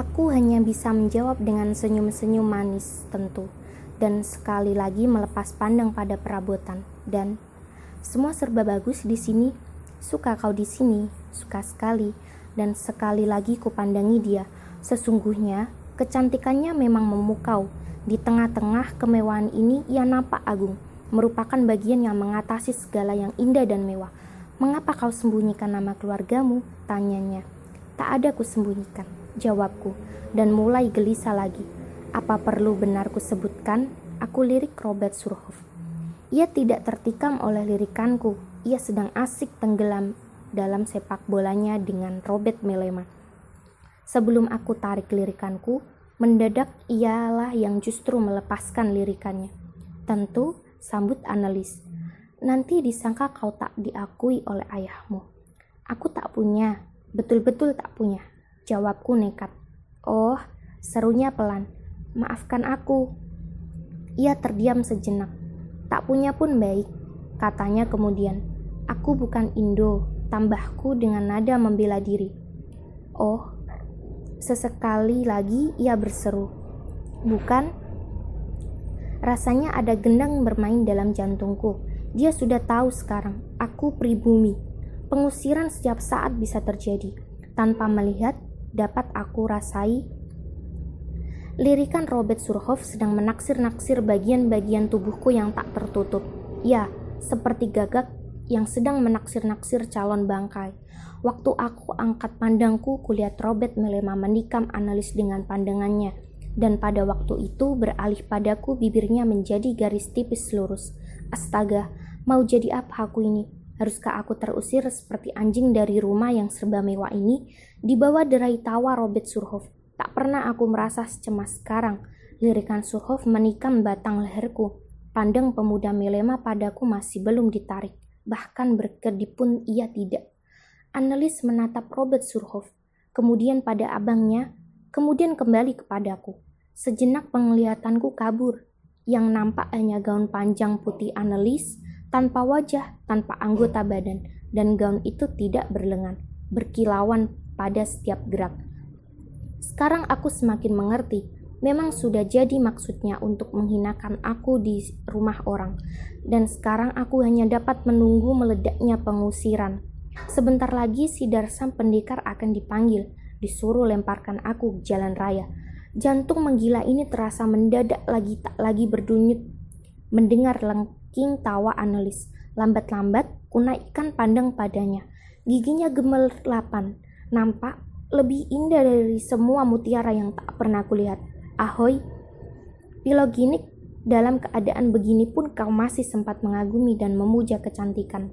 Aku hanya bisa menjawab dengan senyum-senyum manis tentu, dan sekali lagi melepas pandang pada perabotan. Dan semua serba bagus di sini. Suka kau di sini, suka sekali. Dan sekali lagi kupandangi dia. Sesungguhnya, kecantikannya memang memukau. Di tengah-tengah kemewahan ini, ia nampak agung, merupakan bagian yang mengatasi segala yang indah dan mewah. Mengapa kau sembunyikan nama keluargamu? Tanyanya. Tak ada kusembunyikan jawabku, dan mulai gelisah lagi. Apa perlu benar sebutkan? Aku lirik Robert Surhoff. Ia tidak tertikam oleh lirikanku. Ia sedang asik tenggelam dalam sepak bolanya dengan Robert Melema. Sebelum aku tarik lirikanku, mendadak ialah yang justru melepaskan lirikannya. Tentu, sambut analis. Nanti disangka kau tak diakui oleh ayahmu. Aku tak punya, betul-betul tak punya. Jawabku nekat. Oh, serunya pelan. Maafkan aku. Ia terdiam sejenak. Tak punya pun baik, katanya kemudian. Aku bukan Indo, tambahku dengan nada membela diri. Oh, sesekali lagi ia berseru. Bukan? Rasanya ada gendang bermain dalam jantungku. Dia sudah tahu sekarang, aku pribumi. Pengusiran setiap saat bisa terjadi. Tanpa melihat, dapat aku rasai. Lirikan Robert Surhoff sedang menaksir-naksir bagian-bagian tubuhku yang tak tertutup. Ya, seperti gagak yang sedang menaksir-naksir calon bangkai. Waktu aku angkat pandangku, kulihat Robert Melema menikam analis dengan pandangannya. Dan pada waktu itu beralih padaku bibirnya menjadi garis tipis lurus. Astaga, mau jadi apa aku ini? Haruskah aku terusir seperti anjing dari rumah yang serba mewah ini? Di bawah derai tawa Robert Surhoff, tak pernah aku merasa secemas sekarang. Lirikan Surhoff menikam batang leherku. Pandang pemuda melema padaku masih belum ditarik. Bahkan berkedip pun ia tidak. Analis menatap Robert Surhoff, kemudian pada abangnya, kemudian kembali kepadaku. Sejenak penglihatanku kabur. Yang nampak hanya gaun panjang putih analis, tanpa wajah, tanpa anggota badan, dan gaun itu tidak berlengan, berkilauan pada setiap gerak. Sekarang aku semakin mengerti, memang sudah jadi maksudnya untuk menghinakan aku di rumah orang, dan sekarang aku hanya dapat menunggu meledaknya pengusiran. Sebentar lagi si Darsam pendekar akan dipanggil, disuruh lemparkan aku ke jalan raya. Jantung menggila ini terasa mendadak lagi tak lagi berdunyut. Mendengar leng King tawa analis. Lambat-lambat, kunaikkan pandang padanya. Giginya gemerlapan. Nampak lebih indah dari semua mutiara yang tak pernah kulihat. Ahoy, Piloginik, dalam keadaan begini pun kau masih sempat mengagumi dan memuja kecantikan.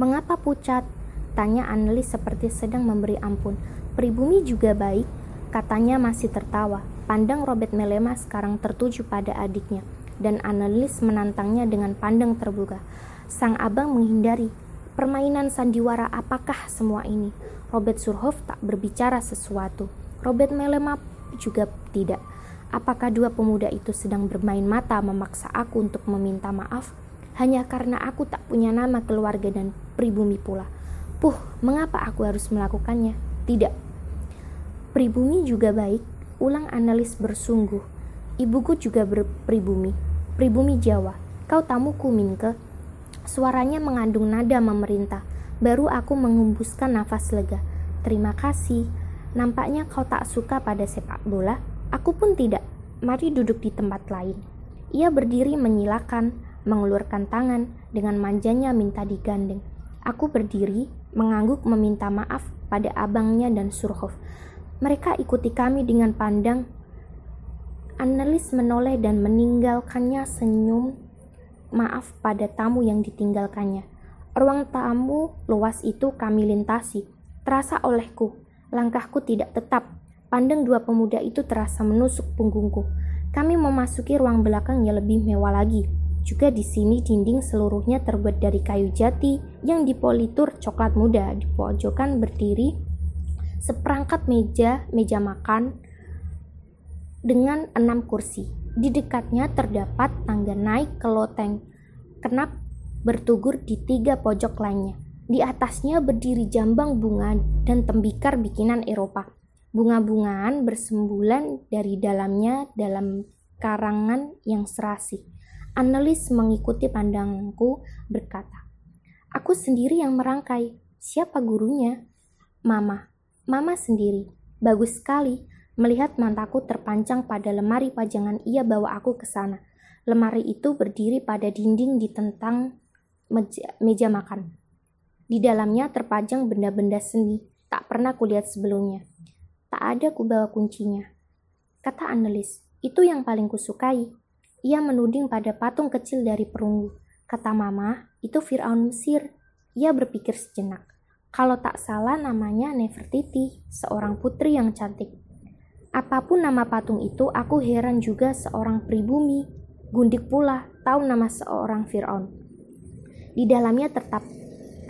Mengapa pucat? Tanya analis seperti sedang memberi ampun. Pribumi juga baik, Katanya masih tertawa. Pandang Robert Melema sekarang tertuju pada adiknya, dan analis menantangnya dengan pandang terbuka. Sang abang menghindari. Permainan sandiwara apakah semua ini? Robert Surhoff tak berbicara sesuatu. Robert Melema juga tidak. Apakah dua pemuda itu sedang bermain mata memaksa aku untuk meminta maaf? Hanya karena aku tak punya nama keluarga dan pribumi pula. Puh, mengapa aku harus melakukannya? Tidak, Pribumi juga baik, ulang analis bersungguh. Ibuku juga berpribumi, pribumi Jawa. Kau tamuku, Minke. Suaranya mengandung nada memerintah. Baru aku menghembuskan nafas lega. Terima kasih. Nampaknya kau tak suka pada sepak bola. Aku pun tidak. Mari duduk di tempat lain. Ia berdiri menyilakan, mengulurkan tangan, dengan manjanya minta digandeng. Aku berdiri, mengangguk meminta maaf pada abangnya dan Surhoff. Mereka ikuti kami dengan pandang. Analis menoleh dan meninggalkannya senyum maaf pada tamu yang ditinggalkannya. Ruang tamu luas itu kami lintasi. Terasa olehku, langkahku tidak tetap. Pandang dua pemuda itu terasa menusuk punggungku. Kami memasuki ruang belakang yang lebih mewah lagi. Juga di sini dinding seluruhnya terbuat dari kayu jati yang dipolitur coklat muda. Di pojokan berdiri seperangkat meja, meja makan dengan enam kursi. Di dekatnya terdapat tangga naik ke loteng, kenap bertugur di tiga pojok lainnya. Di atasnya berdiri jambang bunga dan tembikar bikinan Eropa. Bunga-bungaan bersembulan dari dalamnya dalam karangan yang serasi. Analis mengikuti pandanganku berkata, Aku sendiri yang merangkai. Siapa gurunya? Mama. Mama sendiri. Bagus sekali. Melihat mantaku terpancang pada lemari pajangan ia bawa aku ke sana. Lemari itu berdiri pada dinding di tentang meja, meja makan. Di dalamnya terpajang benda-benda seni, tak pernah kulihat sebelumnya. Tak ada kubawa kuncinya. Kata Annelis, itu yang paling kusukai. Ia menuding pada patung kecil dari perunggu. Kata mama, itu Fir'aun Mesir. Ia berpikir sejenak. Kalau tak salah namanya Nefertiti, seorang putri yang cantik. Apa pun nama patung itu, aku heran juga seorang pribumi. Gundik pula tahu nama seorang Fir'aun. Di dalamnya tetap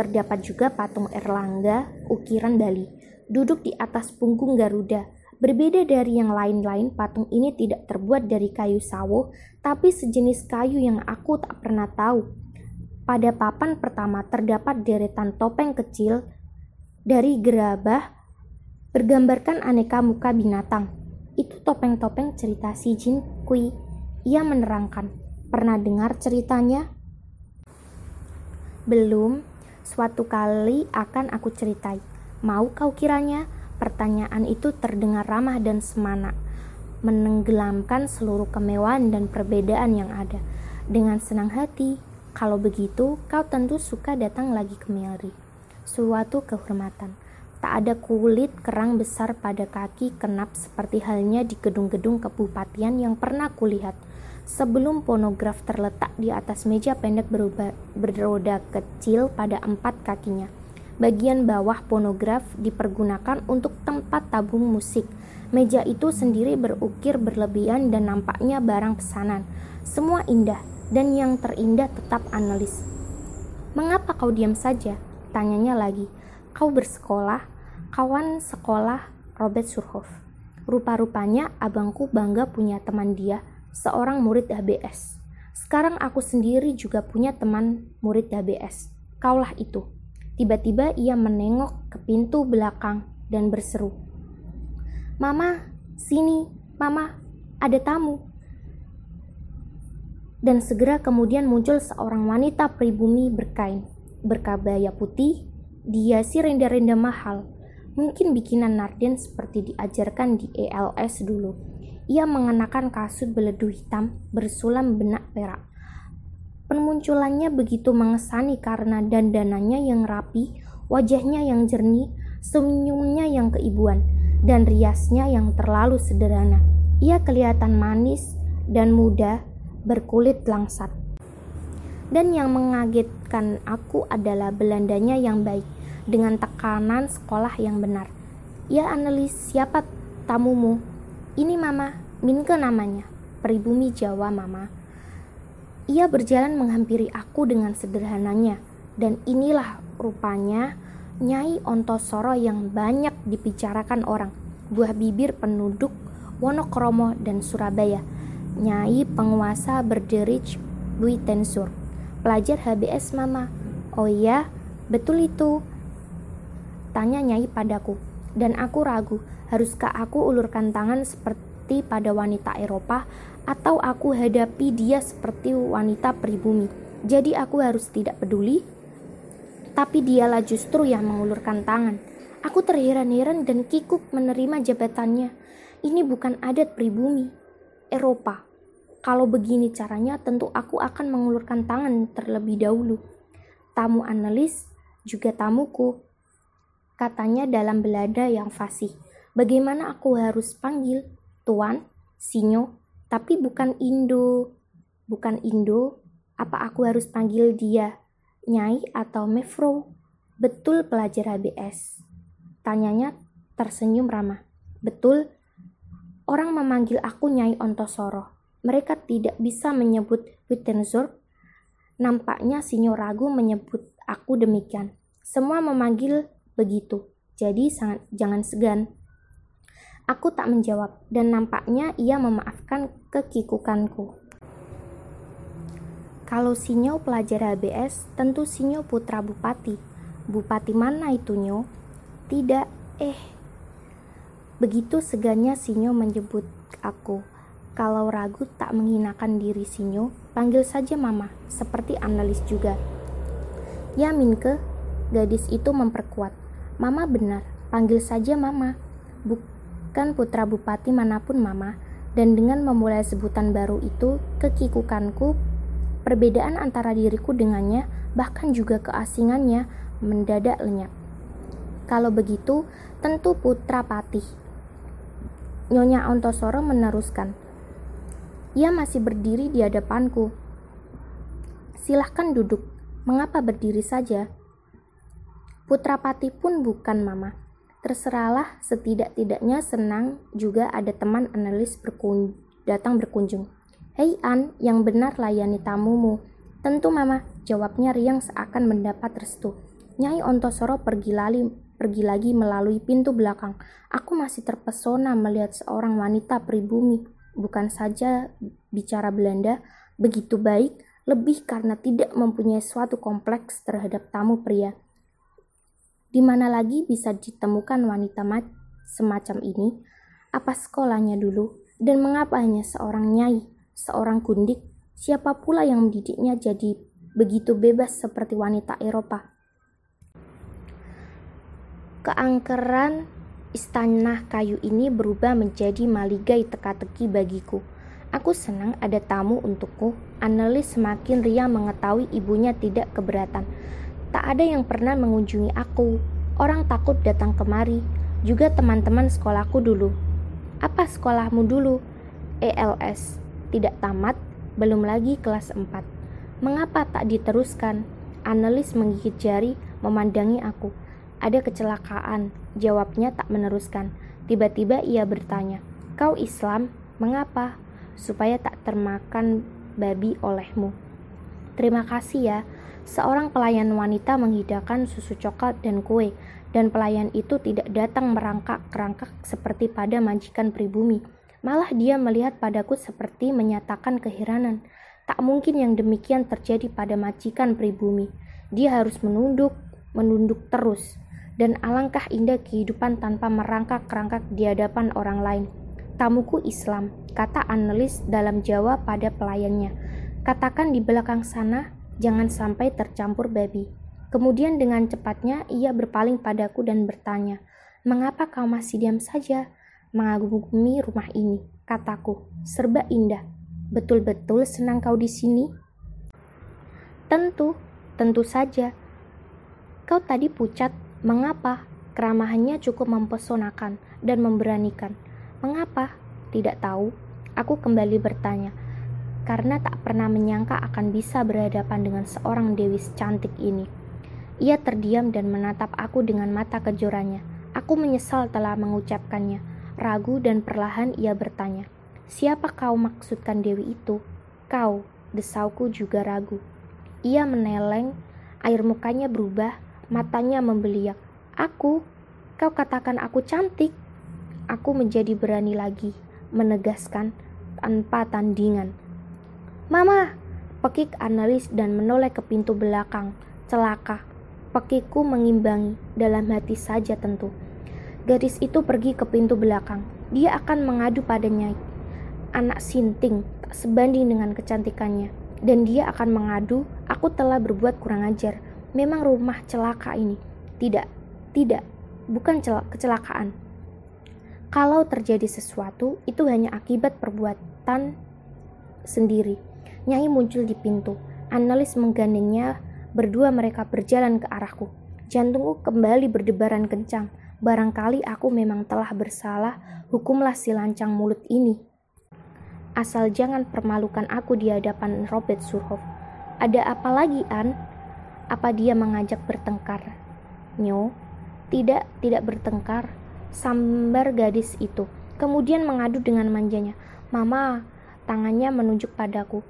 terdapat juga patung Erlangga ukiran Bali, duduk di atas punggung Garuda. Berbeda dari yang lain-lain, patung ini tidak terbuat dari kayu sawo, tapi sejenis kayu yang aku tak pernah tahu. Pada papan pertama terdapat deretan topeng kecil dari gerabah bergambarkan aneka muka binatang. Itu topeng-topeng cerita si Jin Kui. Ia menerangkan, pernah dengar ceritanya? Belum, suatu kali akan aku ceritai. Mau kau kiranya? Pertanyaan itu terdengar ramah dan semana, menenggelamkan seluruh kemewahan dan perbedaan yang ada. Dengan senang hati, kalau begitu kau tentu suka datang lagi ke Mary. Suatu kehormatan. Tak ada kulit kerang besar pada kaki kenap seperti halnya di gedung-gedung kebupatian yang pernah kulihat sebelum fonograf terletak di atas meja pendek beroda kecil pada empat kakinya. Bagian bawah fonograf dipergunakan untuk tempat tabung musik. Meja itu sendiri berukir berlebihan dan nampaknya barang pesanan. Semua indah, dan yang terindah tetap analis. Mengapa kau diam saja? Tanyanya lagi. Kau bersekolah, kawan sekolah Robert Surhoff. Rupa-rupanya abangku bangga punya teman dia seorang murid HBS. Sekarang aku sendiri juga punya teman murid HBS. Kaulah itu. Tiba-tiba ia menengok ke pintu belakang dan berseru. Mama, sini, mama, ada tamu. Dan segera kemudian muncul seorang wanita pribumi berkain, berkabaya putih, dia si renda-renda mahal, mungkin bikinan Narden seperti diajarkan di ELS dulu ia mengenakan kasut beledu hitam bersulam benak perak. Permunculannya begitu mengesani karena dandanannya yang rapi, wajahnya yang jernih, senyumnya yang keibuan, dan riasnya yang terlalu sederhana. Ia kelihatan manis dan muda, berkulit langsat. Dan yang mengagetkan aku adalah Belandanya yang baik, dengan tekanan sekolah yang benar. Ia analis siapa tamumu, ini Mama, Minke namanya, pribumi Jawa Mama. Ia berjalan menghampiri aku dengan sederhananya, dan inilah rupanya Nyai Ontosoro yang banyak dibicarakan orang, buah bibir penduduk Wonokromo dan Surabaya, Nyai penguasa berderich Bui Tensur, pelajar HBS Mama. Oh iya, betul itu. Tanya Nyai padaku, dan aku ragu Haruskah aku ulurkan tangan seperti pada wanita Eropa atau aku hadapi dia seperti wanita pribumi? Jadi aku harus tidak peduli? Tapi dialah justru yang mengulurkan tangan. Aku terheran-heran dan kikuk menerima jabatannya. Ini bukan adat pribumi. Eropa. Kalau begini caranya, tentu aku akan mengulurkan tangan terlebih dahulu. Tamu analis juga tamuku, katanya dalam belada yang fasih. Bagaimana aku harus panggil? Tuan, Sinyo, tapi bukan Indo. Bukan Indo, apa aku harus panggil dia Nyai atau Mefro? Betul pelajar HBS. Tanyanya tersenyum ramah. Betul, orang memanggil aku Nyai Ontosoro. Mereka tidak bisa menyebut Wittenzorg. Nampaknya Sinyo ragu menyebut aku demikian. Semua memanggil begitu. Jadi sangat jangan segan Aku tak menjawab, dan nampaknya ia memaafkan kekikukanku. Kalau Sinyo pelajar HBS, tentu Sinyo putra bupati. Bupati mana itu, Nyo? Tidak, eh. Begitu segannya Sinyo menyebut aku. Kalau ragu tak menghinakan diri Sinyo, panggil saja Mama, seperti analis juga. Ya Minke, gadis itu memperkuat. Mama benar, panggil saja Mama. Bukan putra bupati mana pun Mama, dan dengan memulai sebutan baru itu, kekikukanku, perbedaan antara diriku dengannya, bahkan juga keasingannya, mendadak lenyap. Kalau begitu, tentu putra patih. Nyonya Ontosoro meneruskan. Ia masih berdiri di hadapanku. Silahkan duduk. Mengapa berdiri saja? Putra patih pun bukan mama. Terserahlah setidak-tidaknya senang juga ada teman analis berkun datang berkunjung. Hei An, yang benar layani tamumu. Tentu mama, jawabnya riang seakan mendapat restu. Nyai Ontosoro pergi, lali, pergi lagi melalui pintu belakang. Aku masih terpesona melihat seorang wanita pribumi, bukan saja bicara Belanda, begitu baik, lebih karena tidak mempunyai suatu kompleks terhadap tamu pria. Di mana lagi bisa ditemukan wanita semacam ini? Apa sekolahnya dulu? Dan mengapa hanya seorang nyai, seorang kundik? Siapa pula yang mendidiknya jadi begitu bebas seperti wanita Eropa? Keangkeran istana kayu ini berubah menjadi maligai teka-teki bagiku. Aku senang ada tamu untukku. Analis semakin ria mengetahui ibunya tidak keberatan. Tak ada yang pernah mengunjungi aku. Orang takut datang kemari. Juga teman-teman sekolahku dulu. Apa sekolahmu dulu? ELS. Tidak tamat, belum lagi kelas 4. Mengapa tak diteruskan? Analis menggigit jari, memandangi aku. Ada kecelakaan, jawabnya tak meneruskan. Tiba-tiba ia bertanya, Kau Islam, mengapa? Supaya tak termakan babi olehmu. Terima kasih ya. Seorang pelayan wanita menghidangkan susu coklat dan kue, dan pelayan itu tidak datang merangkak-kerangkak seperti pada majikan pribumi. Malah dia melihat padaku seperti menyatakan keheranan. Tak mungkin yang demikian terjadi pada majikan pribumi. Dia harus menunduk, menunduk terus dan alangkah indah kehidupan tanpa merangkak-rangkak di hadapan orang lain. Tamuku Islam, kata analis dalam Jawa pada pelayannya. Katakan di belakang sana, jangan sampai tercampur babi. Kemudian dengan cepatnya ia berpaling padaku dan bertanya, Mengapa kau masih diam saja? Mengagumi rumah ini, kataku. Serba indah. Betul-betul senang kau di sini? Tentu, tentu saja. Kau tadi pucat Mengapa? Keramahannya cukup mempesonakan dan memberanikan. Mengapa? Tidak tahu. Aku kembali bertanya. Karena tak pernah menyangka akan bisa berhadapan dengan seorang dewi cantik ini. Ia terdiam dan menatap aku dengan mata kejurannya. Aku menyesal telah mengucapkannya. Ragu dan perlahan ia bertanya, Siapa kau maksudkan Dewi itu? Kau, desauku juga ragu. Ia meneleng, air mukanya berubah, Matanya membeliak. Aku, kau katakan aku cantik. Aku menjadi berani lagi, menegaskan tanpa tandingan. Mama, pekik analis dan menoleh ke pintu belakang. Celaka. Pekikku mengimbangi dalam hati saja tentu. Gadis itu pergi ke pintu belakang. Dia akan mengadu padanya. Anak sinting tak sebanding dengan kecantikannya. Dan dia akan mengadu, aku telah berbuat kurang ajar memang rumah celaka ini. Tidak, tidak, bukan kecelakaan. Kalau terjadi sesuatu, itu hanya akibat perbuatan sendiri. Nyai muncul di pintu. Analis menggandengnya, berdua mereka berjalan ke arahku. Jantungku kembali berdebaran kencang. Barangkali aku memang telah bersalah, hukumlah si lancang mulut ini. Asal jangan permalukan aku di hadapan Robert Surhoff. Ada apa lagi, An? Apa dia mengajak bertengkar? Nyo, tidak, tidak bertengkar. Sambar gadis itu. Kemudian mengadu dengan manjanya. Mama, tangannya menunjuk padaku.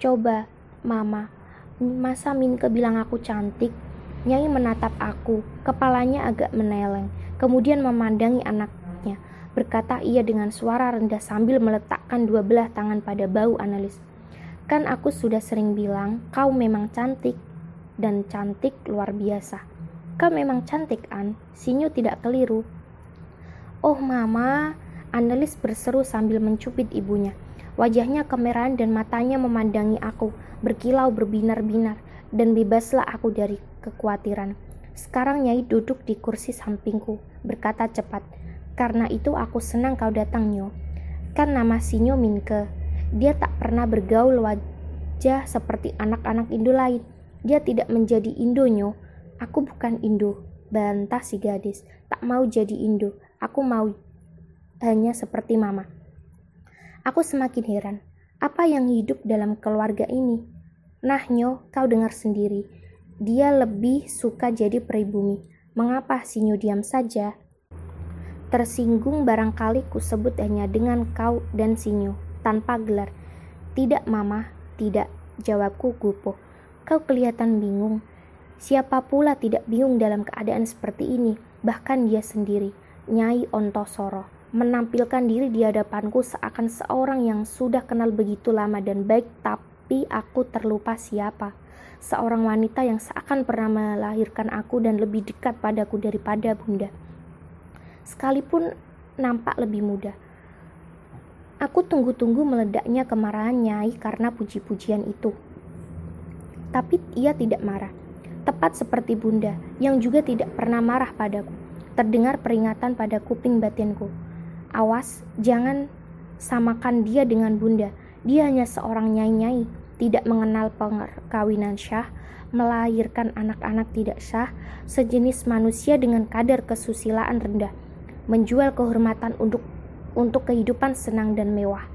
Coba, Mama, masa Minke bilang aku cantik? Nyai menatap aku, kepalanya agak meneleng. Kemudian memandangi anaknya. Berkata ia dengan suara rendah sambil meletakkan dua belah tangan pada bau analis. Kan aku sudah sering bilang, kau memang cantik dan cantik luar biasa. Kau memang cantik, An. Sinyo tidak keliru. Oh, Mama, Annelies berseru sambil mencubit ibunya. Wajahnya kemerahan dan matanya memandangi aku, berkilau berbinar-binar, dan bebaslah aku dari kekhawatiran. Sekarang Nyai duduk di kursi sampingku, berkata cepat, karena itu aku senang kau datang, Nyo. Kan nama Sinyo Minke. Dia tak pernah bergaul wajah seperti anak-anak Indo lain. Dia tidak menjadi Indo, Nyo. Aku bukan Indo, bantah si gadis. Tak mau jadi Indo. Aku mau hanya seperti mama. Aku semakin heran. Apa yang hidup dalam keluarga ini? Nah, Nyo, kau dengar sendiri. Dia lebih suka jadi pribumi. Mengapa Sinyo diam saja? Tersinggung barangkali ku sebut hanya dengan kau dan Sinyo, tanpa gelar. Tidak, Mama, tidak, jawabku gupo. Kau kelihatan bingung. Siapa pula tidak bingung dalam keadaan seperti ini, bahkan dia sendiri, Nyai Ontosoro menampilkan diri di hadapanku seakan seorang yang sudah kenal begitu lama dan baik, tapi aku terlupa siapa. Seorang wanita yang seakan pernah melahirkan aku dan lebih dekat padaku daripada bunda. Sekalipun nampak lebih muda. Aku tunggu-tunggu meledaknya kemarahan Nyai karena puji-pujian itu. Tapi ia tidak marah. Tepat seperti bunda, yang juga tidak pernah marah padaku. Terdengar peringatan pada kuping batinku Awas, jangan samakan dia dengan bunda. Dia hanya seorang nyai-nyai, tidak mengenal perkawinan syah, melahirkan anak-anak tidak sah, sejenis manusia dengan kadar kesusilaan rendah, menjual kehormatan untuk untuk kehidupan senang dan mewah.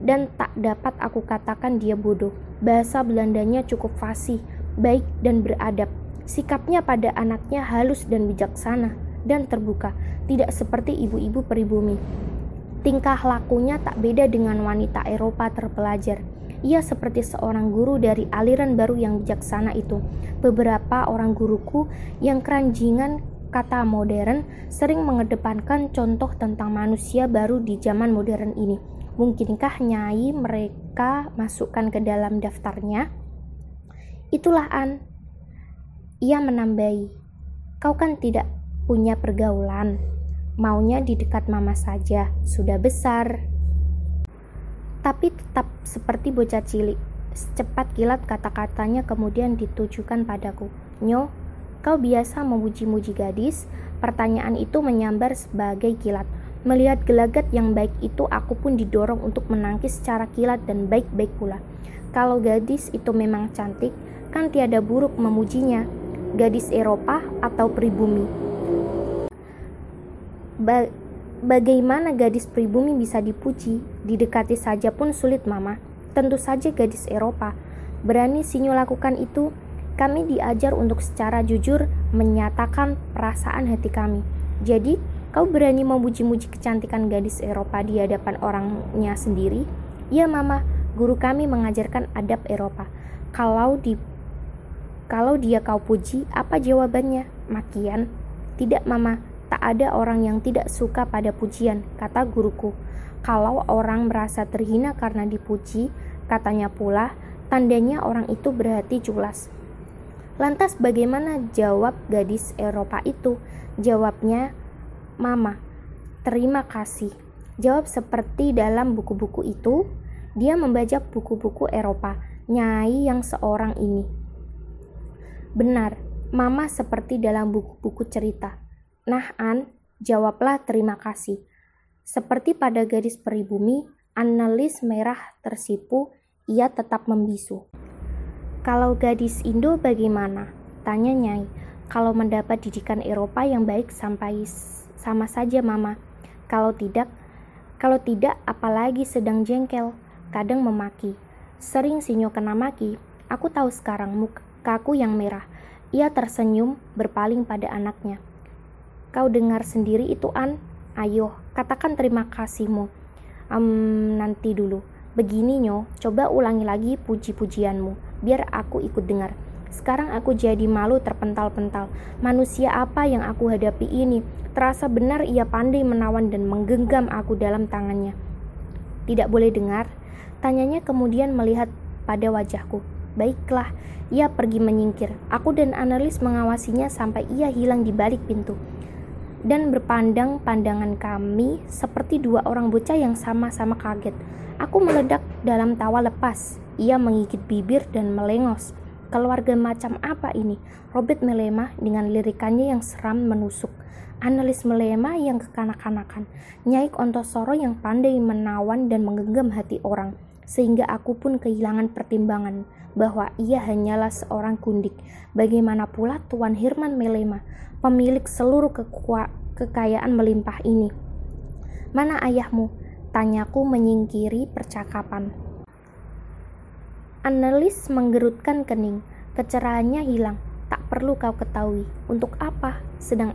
Dan tak dapat aku katakan dia bodoh. Bahasa Belandanya cukup fasih, baik dan beradab. Sikapnya pada anaknya halus dan bijaksana dan terbuka, tidak seperti ibu-ibu peribumi. Tingkah lakunya tak beda dengan wanita Eropa terpelajar. Ia seperti seorang guru dari aliran baru yang bijaksana itu. Beberapa orang guruku yang keranjingan kata modern sering mengedepankan contoh tentang manusia baru di zaman modern ini. Mungkinkah nyai mereka masukkan ke dalam daftarnya? Itulah An. Ia menambahi, kau kan tidak punya pergaulan. Maunya di dekat mama saja, sudah besar. Tapi tetap seperti bocah cilik. Secepat kilat kata-katanya kemudian ditujukan padaku. Nyo, kau biasa memuji-muji gadis? Pertanyaan itu menyambar sebagai kilat. Melihat gelagat yang baik itu, aku pun didorong untuk menangkis secara kilat dan baik-baik pula. Kalau gadis itu memang cantik, kan tiada buruk memujinya. Gadis Eropa atau pribumi Ba bagaimana gadis pribumi bisa dipuji? Didekati saja pun sulit, Mama. Tentu saja gadis Eropa. Berani Sinyo lakukan itu? Kami diajar untuk secara jujur menyatakan perasaan hati kami. Jadi, kau berani memuji-muji kecantikan gadis Eropa di hadapan orangnya sendiri? Ya, Mama. Guru kami mengajarkan adab Eropa. Kalau di kalau dia kau puji, apa jawabannya? Makian. Tidak, Mama Tak ada orang yang tidak suka pada pujian, kata guruku. Kalau orang merasa terhina karena dipuji, katanya pula, tandanya orang itu berhati culas. Lantas bagaimana jawab gadis Eropa itu? Jawabnya, Mama, terima kasih. Jawab seperti dalam buku-buku itu, dia membajak buku-buku Eropa, nyai yang seorang ini. Benar, Mama seperti dalam buku-buku cerita. Nah, An, jawablah terima kasih. Seperti pada gadis peribumi, analis merah tersipu, ia tetap membisu. Kalau gadis Indo bagaimana? Tanya Nyai. Kalau mendapat didikan Eropa yang baik sampai sama saja mama. Kalau tidak, kalau tidak apalagi sedang jengkel, kadang memaki. Sering Sinyo kena maki. Aku tahu sekarang mukaku yang merah. Ia tersenyum berpaling pada anaknya. Kau dengar sendiri itu An? Ayo, katakan terima kasihmu. Um, nanti dulu. Begini Nyo, coba ulangi lagi puji-pujianmu, biar aku ikut dengar. Sekarang aku jadi malu terpental-pental. Manusia apa yang aku hadapi ini? Terasa benar ia pandai menawan dan menggenggam aku dalam tangannya. Tidak boleh dengar? Tanyanya kemudian melihat pada wajahku. Baiklah, ia pergi menyingkir. Aku dan analis mengawasinya sampai ia hilang di balik pintu. Dan berpandang pandangan kami seperti dua orang bocah yang sama-sama kaget. Aku meledak dalam tawa lepas. Ia menggigit bibir dan melengos. Keluarga macam apa ini? Robert melemah dengan lirikannya yang seram menusuk. Analis melema yang kekanak-kanakan. Nyai Ontosoro yang pandai menawan dan menggenggam hati orang. Sehingga aku pun kehilangan pertimbangan bahwa ia hanyalah seorang kundik. Bagaimana pula Tuan Hirman Melema, pemilik seluruh kekayaan melimpah ini. Mana ayahmu? Tanyaku menyingkiri percakapan. Analis menggerutkan kening. Kecerahannya hilang. Tak perlu kau ketahui. Untuk apa? Sedang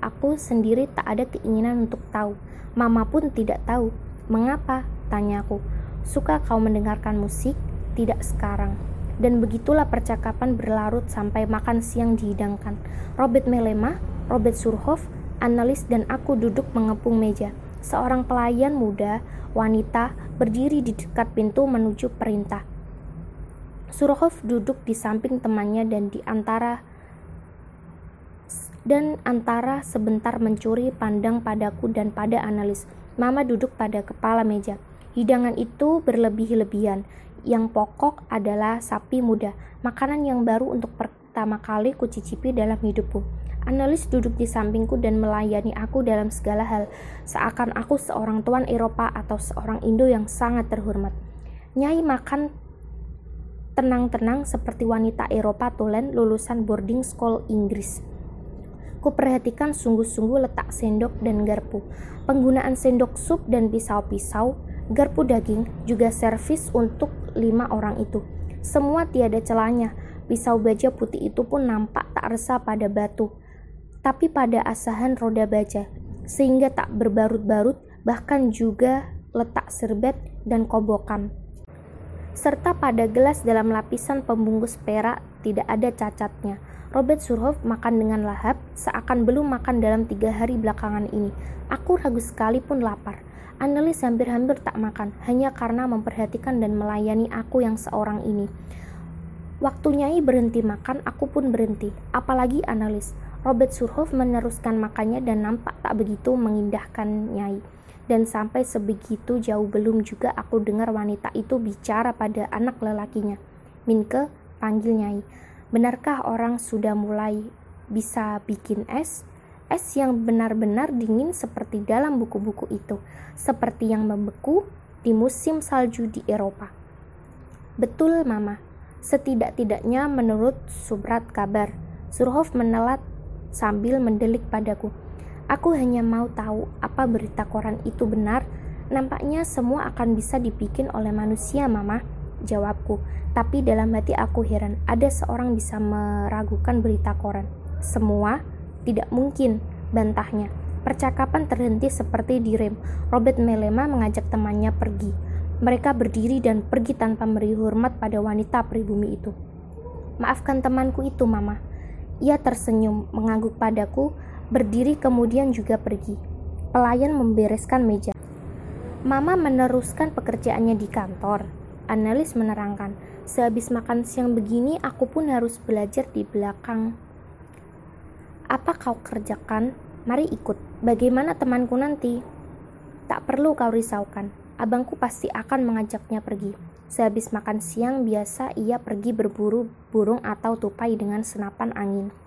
aku sendiri tak ada keinginan untuk tahu. Mama pun tidak tahu. Mengapa? Tanyaku. Suka kau mendengarkan musik? Tidak sekarang. Dan begitulah percakapan berlarut sampai makan siang dihidangkan. Robert Melema, Robert Surhoff, analis dan aku duduk mengepung meja. Seorang pelayan muda, wanita, berdiri di dekat pintu menuju perintah. Surhov duduk di samping temannya dan di antara dan antara sebentar mencuri pandang padaku dan pada analis. Mama duduk pada kepala meja. Hidangan itu berlebih-lebihan. Yang pokok adalah sapi muda, makanan yang baru untuk pertama kali kucicipi dalam hidupku. Analis duduk di sampingku dan melayani aku dalam segala hal, seakan aku seorang tuan Eropa atau seorang Indo yang sangat terhormat. Nyai makan tenang-tenang seperti wanita Eropa tulen lulusan boarding school Inggris. Kuperhatikan sungguh-sungguh letak sendok dan garpu, penggunaan sendok sup dan pisau-pisau, garpu daging, juga servis untuk lima orang itu. Semua tiada celahnya, pisau baja putih itu pun nampak tak resah pada batu, tapi pada asahan roda baja, sehingga tak berbarut-barut, bahkan juga letak serbet dan kobokan serta pada gelas dalam lapisan pembungkus perak tidak ada cacatnya. Robert Surhoff makan dengan lahap, seakan belum makan dalam tiga hari belakangan ini. Aku ragu sekali pun lapar. Annelies hampir-hampir tak makan, hanya karena memperhatikan dan melayani aku yang seorang ini. Waktu Nyai berhenti makan, aku pun berhenti. Apalagi analis. Robert Surhoff meneruskan makannya dan nampak tak begitu mengindahkan Nyai dan sampai sebegitu jauh belum juga aku dengar wanita itu bicara pada anak lelakinya. Minke, panggil Nyai. Benarkah orang sudah mulai bisa bikin es? Es yang benar-benar dingin seperti dalam buku-buku itu, seperti yang membeku di musim salju di Eropa. Betul, Mama. Setidak-tidaknya menurut subrat kabar. Surhoff menelat sambil mendelik padaku. Aku hanya mau tahu apa berita koran itu benar. Nampaknya semua akan bisa dibikin oleh manusia, Mama. Jawabku. Tapi dalam hati aku heran, ada seorang bisa meragukan berita koran. Semua? Tidak mungkin, bantahnya. Percakapan terhenti seperti direm. Robert Melema mengajak temannya pergi. Mereka berdiri dan pergi tanpa memberi hormat pada wanita pribumi itu. Maafkan temanku itu, Mama. Ia tersenyum, mengangguk padaku, berdiri kemudian juga pergi. Pelayan membereskan meja. Mama meneruskan pekerjaannya di kantor. Analis menerangkan, sehabis makan siang begini aku pun harus belajar di belakang. Apa kau kerjakan? Mari ikut. Bagaimana temanku nanti? Tak perlu kau risaukan. Abangku pasti akan mengajaknya pergi. Sehabis makan siang biasa ia pergi berburu burung atau tupai dengan senapan angin.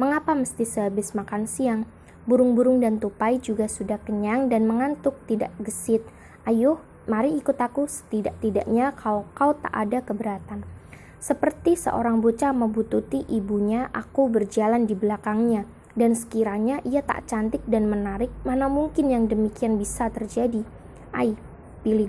Mengapa mesti sehabis makan siang? Burung-burung dan tupai juga sudah kenyang dan mengantuk, tidak gesit. Ayo, mari ikut aku setidak-tidaknya kalau kau tak ada keberatan. Seperti seorang bocah membututi ibunya, aku berjalan di belakangnya. Dan sekiranya ia tak cantik dan menarik, mana mungkin yang demikian bisa terjadi? Ai, pilih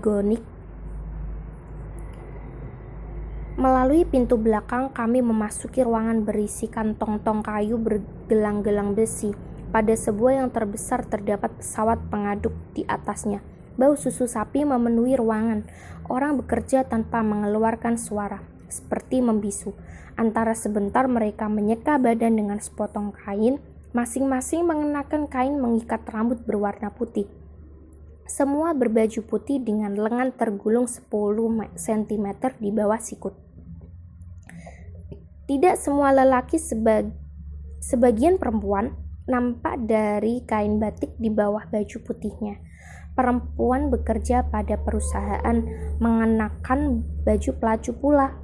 Melalui pintu belakang, kami memasuki ruangan berisi kantong-tong kayu bergelang-gelang besi. Pada sebuah yang terbesar terdapat pesawat pengaduk di atasnya. Bau susu sapi memenuhi ruangan. Orang bekerja tanpa mengeluarkan suara, seperti membisu. Antara sebentar mereka menyeka badan dengan sepotong kain, masing-masing mengenakan kain mengikat rambut berwarna putih. Semua berbaju putih dengan lengan tergulung 10 cm di bawah sikut. Tidak semua lelaki sebag sebagian perempuan nampak dari kain batik di bawah baju putihnya. Perempuan bekerja pada perusahaan mengenakan baju pelacu pula.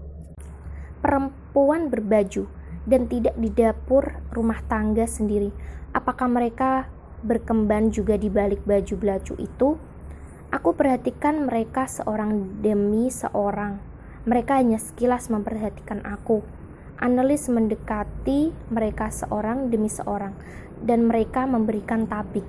Perempuan berbaju dan tidak di dapur rumah tangga sendiri. Apakah mereka berkembang juga di balik baju belacu itu? Aku perhatikan mereka seorang demi seorang. Mereka hanya sekilas memperhatikan aku Analis mendekati mereka seorang demi seorang, dan mereka memberikan tabik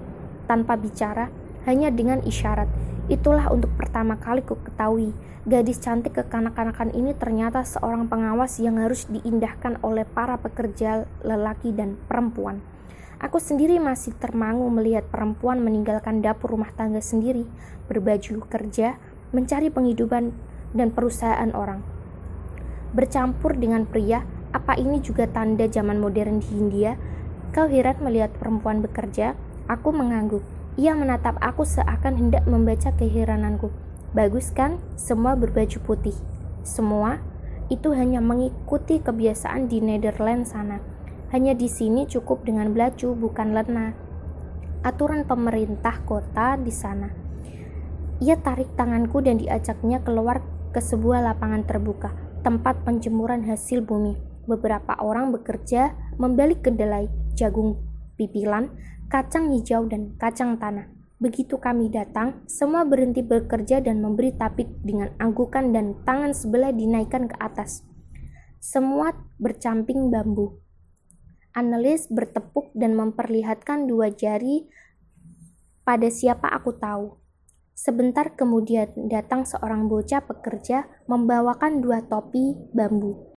tanpa bicara, hanya dengan isyarat. Itulah untuk pertama kali ku ketahui, gadis cantik kekanak-kanakan ini ternyata seorang pengawas yang harus diindahkan oleh para pekerja lelaki dan perempuan. Aku sendiri masih termangu melihat perempuan meninggalkan dapur rumah tangga sendiri, berbaju kerja, mencari penghidupan dan perusahaan orang. Bercampur dengan pria, apa ini juga tanda zaman modern di India? Kau heran melihat perempuan bekerja? Aku mengangguk. Ia menatap aku seakan hendak membaca keherananku. Bagus kan? Semua berbaju putih. Semua? Itu hanya mengikuti kebiasaan di Netherlands sana. Hanya di sini cukup dengan belacu, bukan lena. Aturan pemerintah kota di sana. Ia tarik tanganku dan diajaknya keluar ke sebuah lapangan terbuka, tempat penjemuran hasil bumi beberapa orang bekerja membalik kedelai, jagung pipilan, kacang hijau, dan kacang tanah. Begitu kami datang, semua berhenti bekerja dan memberi tapik dengan anggukan dan tangan sebelah dinaikkan ke atas. Semua bercamping bambu. Analis bertepuk dan memperlihatkan dua jari pada siapa aku tahu. Sebentar kemudian datang seorang bocah pekerja membawakan dua topi bambu.